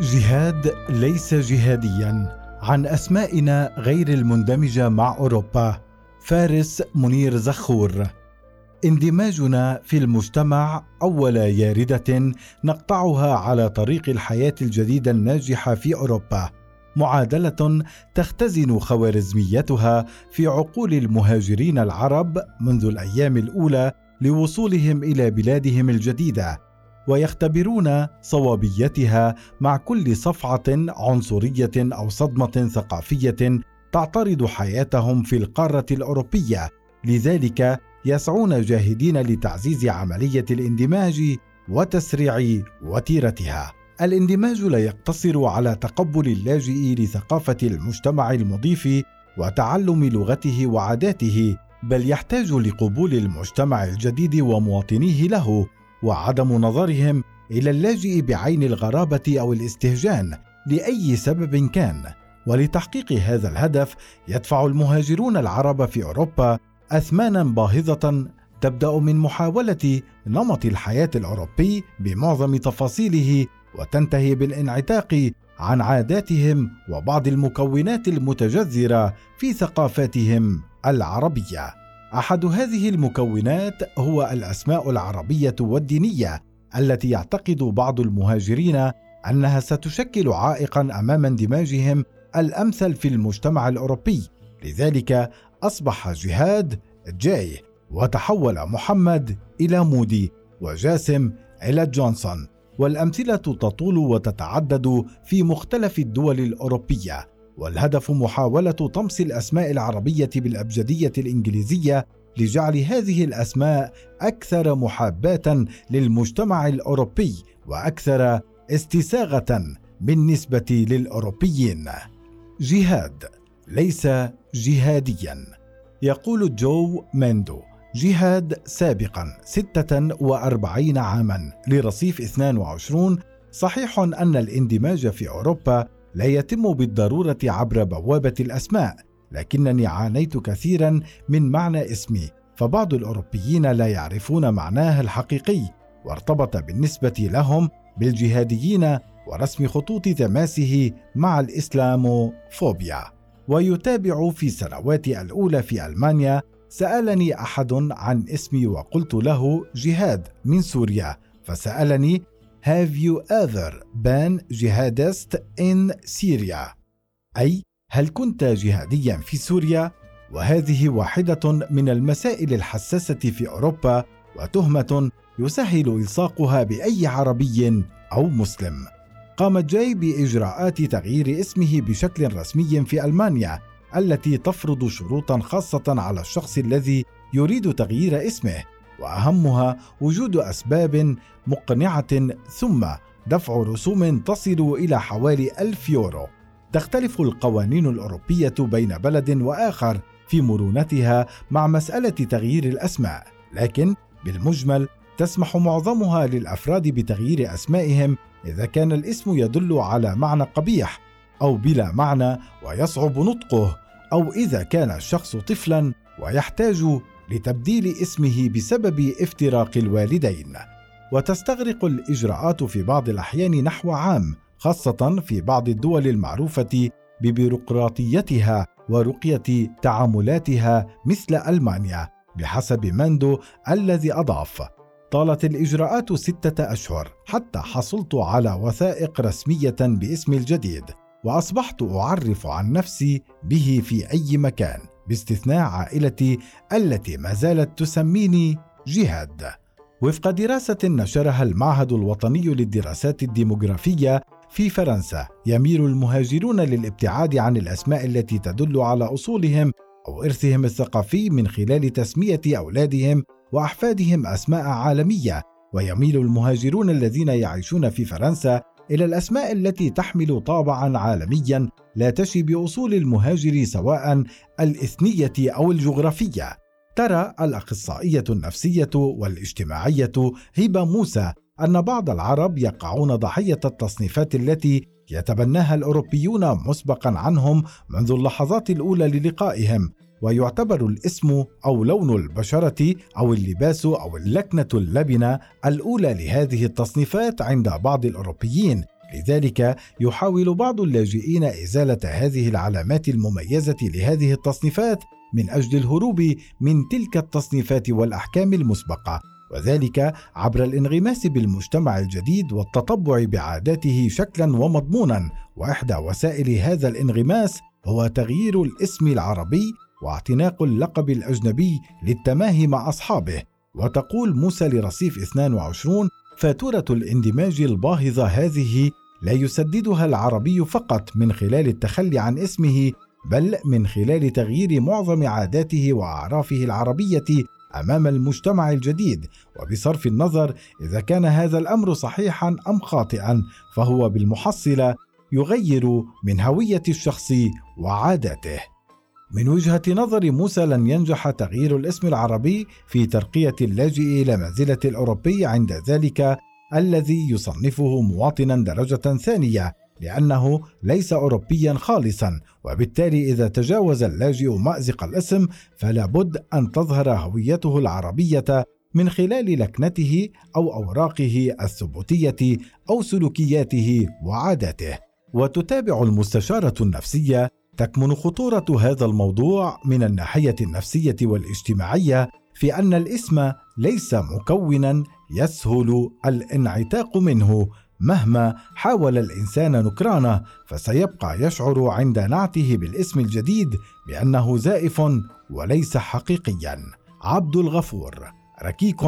جهاد ليس جهاديا عن أسمائنا غير المندمجة مع أوروبا. فارس منير زخور. اندماجنا في المجتمع أول ياردة نقطعها على طريق الحياة الجديدة الناجحة في أوروبا. معادلة تختزن خوارزميتها في عقول المهاجرين العرب منذ الأيام الأولى لوصولهم إلى بلادهم الجديدة. ويختبرون صوابيتها مع كل صفعة عنصرية أو صدمة ثقافية تعترض حياتهم في القارة الأوروبية. لذلك يسعون جاهدين لتعزيز عملية الاندماج وتسريع وتيرتها. الاندماج لا يقتصر على تقبل اللاجئ لثقافة المجتمع المضيف وتعلم لغته وعاداته بل يحتاج لقبول المجتمع الجديد ومواطنيه له. وعدم نظرهم إلى اللاجئ بعين الغرابة أو الاستهجان لأي سبب كان. ولتحقيق هذا الهدف يدفع المهاجرون العرب في أوروبا أثمانا باهظة تبدأ من محاولة نمط الحياة الأوروبي بمعظم تفاصيله وتنتهي بالانعتاق عن عاداتهم وبعض المكونات المتجذرة في ثقافاتهم العربية. أحد هذه المكونات هو الأسماء العربية والدينية التي يعتقد بعض المهاجرين أنها ستشكل عائقا أمام اندماجهم الأمثل في المجتمع الأوروبي. لذلك أصبح جهاد جاي وتحول محمد إلى مودي وجاسم إلى جونسون والأمثلة تطول وتتعدد في مختلف الدول الأوروبية. والهدف محاولة طمس الأسماء العربية بالأبجدية الإنجليزية لجعل هذه الأسماء أكثر محاباة للمجتمع الأوروبي وأكثر استساغة بالنسبة للأوروبيين. جهاد ليس جهاديا. يقول جو ميندو جهاد سابقا 46 عاما لرصيف 22 صحيح أن الاندماج في أوروبا لا يتم بالضرورة عبر بوابة الأسماء لكنني عانيت كثيرا من معنى اسمي فبعض الأوروبيين لا يعرفون معناه الحقيقي وارتبط بالنسبة لهم بالجهاديين ورسم خطوط تماسه مع الإسلاموفوبيا. ويتابع في سنواتي الأولى في ألمانيا سألني أحد عن اسمي وقلت له جهاد من سوريا فسألني Have you ever been jihadist in Syria؟ أي هل كنت جهاديا في سوريا؟ وهذه واحدة من المسائل الحساسة في أوروبا وتهمة يسهل إلصاقها بأي عربي أو مسلم. قام جاي بإجراءات تغيير اسمه بشكل رسمي في ألمانيا التي تفرض شروطا خاصة على الشخص الذي يريد تغيير اسمه وأهمها وجود أسباب مقنعة ثم دفع رسوم تصل إلى حوالي ألف يورو. تختلف القوانين الأوروبية بين بلد وآخر في مرونتها مع مسألة تغيير الأسماء، لكن بالمجمل تسمح معظمها للأفراد بتغيير أسمائهم إذا كان الاسم يدل على معنى قبيح أو بلا معنى ويصعب نطقه، أو إذا كان الشخص طفلا ويحتاج لتبديل اسمه بسبب افتراق الوالدين. وتستغرق الإجراءات في بعض الأحيان نحو عام خاصة في بعض الدول المعروفة ببيروقراطيتها ورقية تعاملاتها مثل ألمانيا بحسب ماندو الذي أضاف. طالت الإجراءات ستة أشهر حتى حصلت على وثائق رسمية باسمي الجديد وأصبحت أعرف عن نفسي به في أي مكان. باستثناء عائلتي التي ما زالت تسميني جهاد. وفق دراسة نشرها المعهد الوطني للدراسات الديموغرافية في فرنسا يميل المهاجرون للابتعاد عن الأسماء التي تدل على أصولهم أو إرثهم الثقافي من خلال تسمية أولادهم وأحفادهم أسماء عالمية. ويميل المهاجرون الذين يعيشون في فرنسا إلى الأسماء التي تحمل طابعا عالميا لا تشي بأصول المهاجر سواء الإثنية أو الجغرافية. ترى الأخصائية النفسية والاجتماعية هبة موسى أن بعض العرب يقعون ضحية التصنيفات التي يتبناها الأوروبيون مسبقا عنهم منذ اللحظات الأولى للقائهم. ويعتبر الاسم أو لون البشرة أو اللباس أو اللكنة اللبنة الأولى لهذه التصنيفات عند بعض الأوروبيين. لذلك يحاول بعض اللاجئين إزالة هذه العلامات المميزة لهذه التصنيفات من أجل الهروب من تلك التصنيفات والأحكام المسبقة وذلك عبر الانغماس بالمجتمع الجديد والتطبع بعاداته شكلا ومضمونا. وإحدى وسائل هذا الانغماس هو تغيير الاسم العربي واعتناق اللقب الأجنبي للتماهي مع أصحابه. وتقول موسى لرصيف 22 فاتورة الاندماج الباهظة هذه لا يسددها العربي فقط من خلال التخلي عن اسمه بل من خلال تغيير معظم عاداته وأعرافه العربية أمام المجتمع الجديد. وبصرف النظر إذا كان هذا الأمر صحيحا أم خاطئا فهو بالمحصلة يغير من هوية الشخص وعاداته. من وجهة نظر موسى لن ينجح تغيير الاسم العربي في ترقية اللاجئ إلى منزلة الأوروبي عند ذلك الذي يصنفه مواطنا درجة ثانية لأنه ليس أوروبيا خالصا وبالتالي إذا تجاوز اللاجئ مأزق الاسم فلا بد أن تظهر هويته العربية من خلال لكنته أو أوراقه الثبوتية أو سلوكياته وعاداته. وتتابع المستشارة النفسية تكمن خطورة هذا الموضوع من الناحية النفسية والاجتماعية في أن الاسم ليس مكونا يسهل الانعتاق منه. مهما حاول الإنسان نكرانه فسيبقى يشعر عند نعته بالاسم الجديد بأنه زائف وليس حقيقيا. عبد الغفور ركيك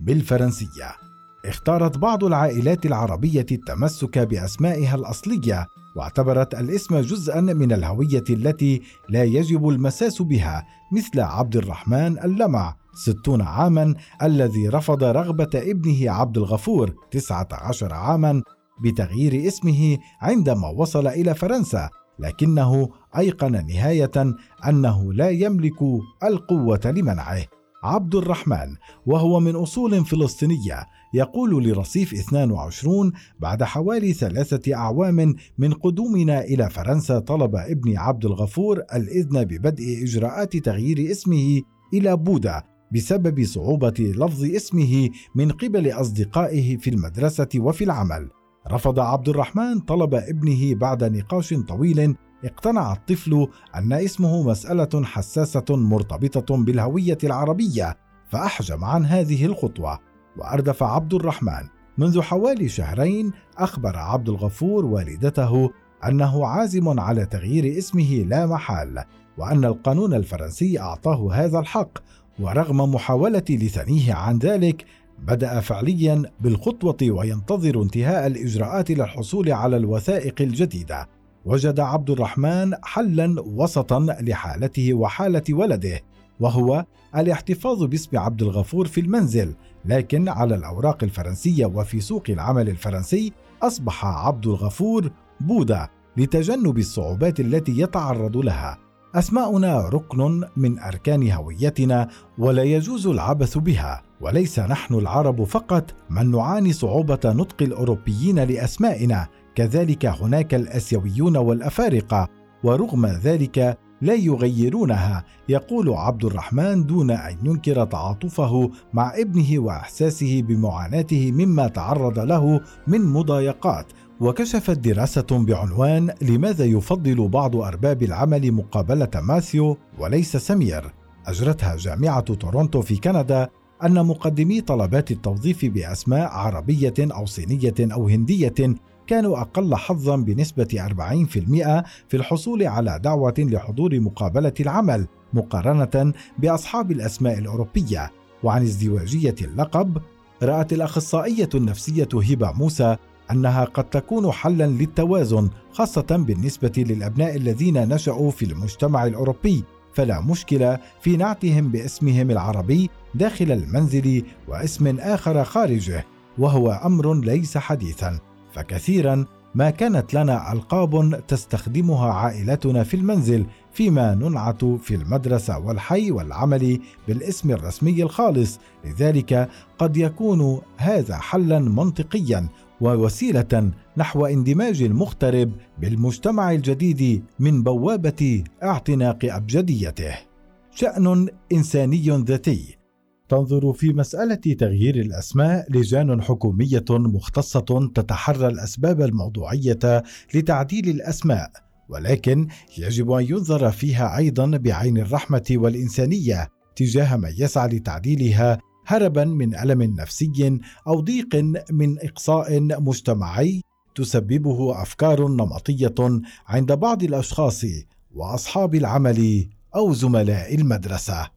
بالفرنسية. اختارت بعض العائلات العربية التمسك بأسمائها الأصلية واعتبرت الاسم جزءا من الهوية التي لا يجب المساس بها مثل عبد الرحمن اللمع ستون عاما الذي رفض رغبة ابنه عبد الغفور تسعة عشر عاما بتغيير اسمه عندما وصل إلى فرنسا لكنه أيقن نهاية أنه لا يملك القوة لمنعه. عبد الرحمن وهو من أصول فلسطينية يقول لرصيف 22 بعد حوالي ثلاثة أعوام من قدومنا إلى فرنسا طلب ابني عبد الغفور الإذن ببدء إجراءات تغيير اسمه إلى بودا بسبب صعوبة لفظ اسمه من قبل أصدقائه في المدرسة وفي العمل. رفض عبد الرحمن طلب ابنه بعد نقاش طويل اقتنع الطفل أن اسمه مسألة حساسة مرتبطة بالهوية العربية فأحجم عن هذه الخطوة وأردف عبد الرحمن منذ حوالي شهرين أخبر عبد الغفور والدته أنه عازم على تغيير اسمه لا محال وأن القانون الفرنسي أعطاه هذا الحق ورغم محاولة لثنيه عن ذلك بدأ فعليا بالخطوة وينتظر انتهاء الإجراءات للحصول على الوثائق الجديدة. وجد عبد الرحمن حلا وسطا لحالته وحالة ولده وهو الاحتفاظ باسم عبد الغفور في المنزل لكن على الأوراق الفرنسية وفي سوق العمل الفرنسي أصبح عبد الغفور بودا لتجنب الصعوبات التي يتعرض لها. أسماؤنا ركن من أركان هويتنا ولا يجوز العبث بها وليس نحن العرب فقط من نعاني صعوبة نطق الأوروبيين لأسمائنا كذلك هناك الأسيويون والأفارقة ورغم ذلك لا يغيرونها يقول عبد الرحمن دون أن ينكر تعاطفه مع ابنه وإحساسه بمعاناته مما تعرض له من مضايقات. وكشفت دراسة بعنوان لماذا يفضل بعض أرباب العمل مقابلة ماثيو وليس سمير؟ أجرتها جامعة تورونتو في كندا أن مقدمي طلبات التوظيف بأسماء عربية أو صينية أو هندية كانوا أقل حظا بنسبة 40% في الحصول على دعوة لحضور مقابلة العمل مقارنة بأصحاب الأسماء الأوروبية. وعن ازدواجية اللقب رأت الأخصائية النفسية هبة موسى أنها قد تكون حلا للتوازن خاصة بالنسبة للأبناء الذين نشأوا في المجتمع الأوروبي. فلا مشكلة في نعتهم باسمهم العربي داخل المنزل واسم آخر خارجه وهو أمر ليس حديثا. فكثيرا ما كانت لنا ألقاب تستخدمها عائلتنا في المنزل فيما ننعت في المدرسة والحي والعمل بالاسم الرسمي الخالص. لذلك قد يكون هذا حلا منطقيا ووسيلة نحو اندماج المغترب بالمجتمع الجديد من بوابة اعتناق أبجديته. شأن إنساني ذاتي. تنظر في مسألة تغيير الأسماء لجان حكومية مختصة تتحرى الأسباب الموضوعية لتعديل الأسماء، ولكن يجب أن ينظر فيها أيضا بعين الرحمة والإنسانية تجاه من يسعى لتعديلها هربا من ألم نفسي أو ضيق من إقصاء مجتمعي تسببه أفكار نمطية عند بعض الأشخاص وأصحاب العمل أو زملاء المدرسة.